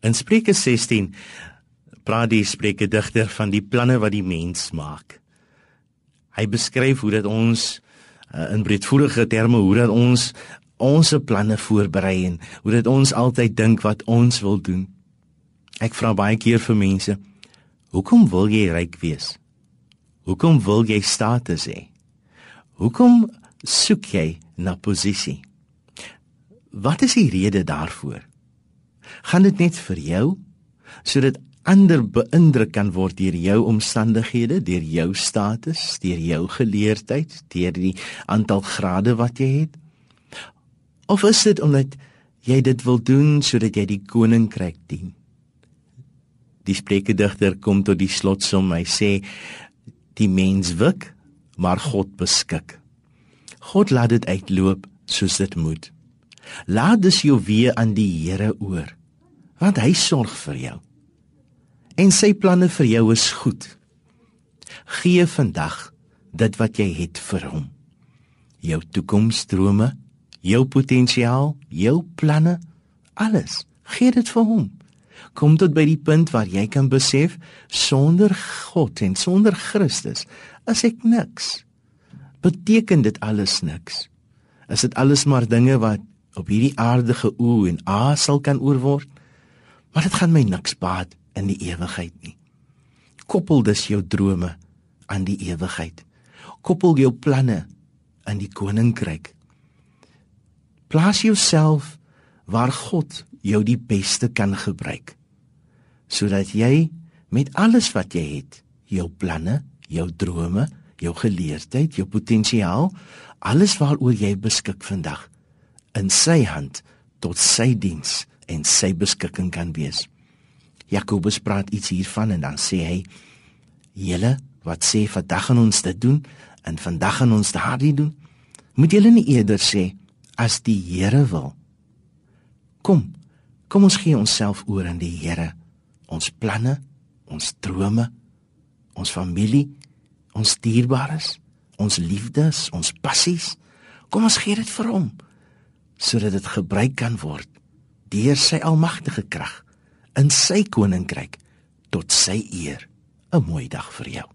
In Spreuke 16 praat die Spreuke digter van die planne wat die mens maak. Hy beskryf hoe dat ons uh, in breedvoerige terme hoe dat ons ons planne voorberei en hoe dat ons altyd dink wat ons wil doen. Ek vra baie keer vir mense, hoekom wil jy ryk wees? Hoekom wil jy status hê? Hoekom soek jy na posisie? Wat is die rede daarvoor? Gaan dit net vir jou sodat ander beïndruk kan word deur jou omstandighede, deur jou status, deur jou geleerdheid, deur die aantal grade wat jy het? Of is dit omdat jy dit wil doen sodat jy die koninkryk dien? Die spreekdigter kom tot die slotsom, hy sê die mens wik, maar God beskik. God laat dit uitloop soos dit moet. Laat dus jou weer aan die Here oor want hy sorg vir jou. En sy planne vir jou is goed. Gee vandag dit wat jy het vir hom. Jou toekomsdrome, jou potensiaal, jou planne, alles. Gee dit vir hom. Kom tot by die punt waar jy kan besef sonder God en sonder Christus is ek niks. Beteken dit alles niks? Is dit alles maar dinge wat op hierdie aardige oë en asel kan oorword? Maar dit gaan my niks baat in die ewigheid nie. Koppel dus jou drome aan die ewigheid. Koppel jou planne aan die koninkryk. Plaas jouself waar God jou die beste kan gebruik. Sodat jy met alles wat jy het, jou planne, jou drome, jou geleerdheid, jou potensiaal, alles waaroor jy beskik vandag in sy hand tot sy diens en sy beskikking kan wees. Jakobus praat iets hiervan en dan sê hy: "Julle wat sê vandag gaan ons dit doen en vandag gaan ons daardie doen, moet julle nie eerder sê as die Here wil. Kom, kom ons gee onsself oor aan die Here, ons planne, ons drome, ons familie, ons dierbares, ons liefdes, ons passies. Kom ons gee dit vir hom sodat dit gebruik kan word deur sy almagtige krag in sy koninkryk tot sy eer. 'n Mooi dag vir jou.